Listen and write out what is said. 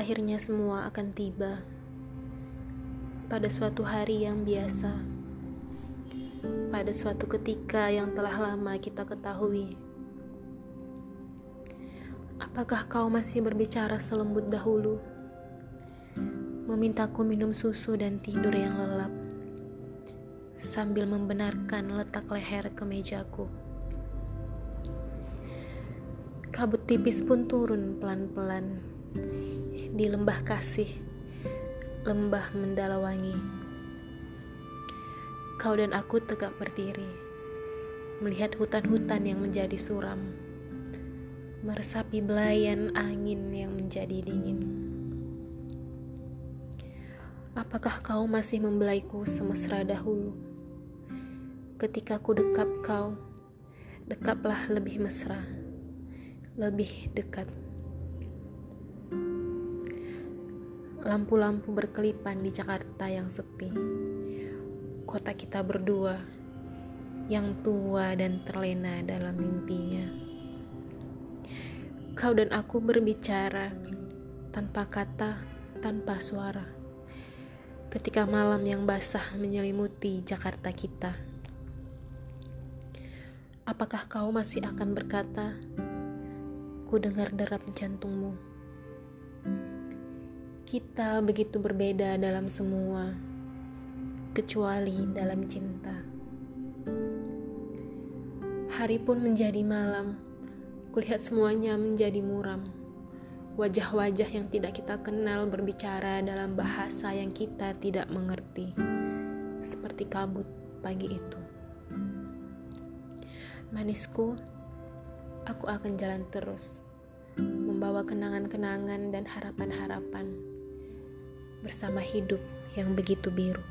akhirnya semua akan tiba pada suatu hari yang biasa, pada suatu ketika yang telah lama kita ketahui. Apakah kau masih berbicara selembut dahulu? Memintaku minum susu dan tidur yang lelap, sambil membenarkan letak leher ke mejaku. Kabut tipis pun turun pelan-pelan di lembah kasih, lembah mendalawangi. Kau dan aku tegak berdiri, melihat hutan-hutan yang menjadi suram, meresapi belayan angin yang menjadi dingin. Apakah kau masih membelaiku semesra dahulu? Ketika ku dekap kau, dekaplah lebih mesra, lebih dekat. Lampu-lampu berkelipan di Jakarta yang sepi. Kota kita berdua yang tua dan terlena dalam mimpinya. Kau dan aku berbicara tanpa kata, tanpa suara. Ketika malam yang basah menyelimuti Jakarta kita. Apakah kau masih akan berkata, "Ku dengar derap jantungmu"? Kita begitu berbeda dalam semua, kecuali dalam cinta. Hari pun menjadi malam, kulihat semuanya menjadi muram. Wajah-wajah yang tidak kita kenal berbicara dalam bahasa yang kita tidak mengerti, seperti kabut pagi itu. Manisku, aku akan jalan terus, membawa kenangan-kenangan dan harapan-harapan bersama hidup yang begitu biru.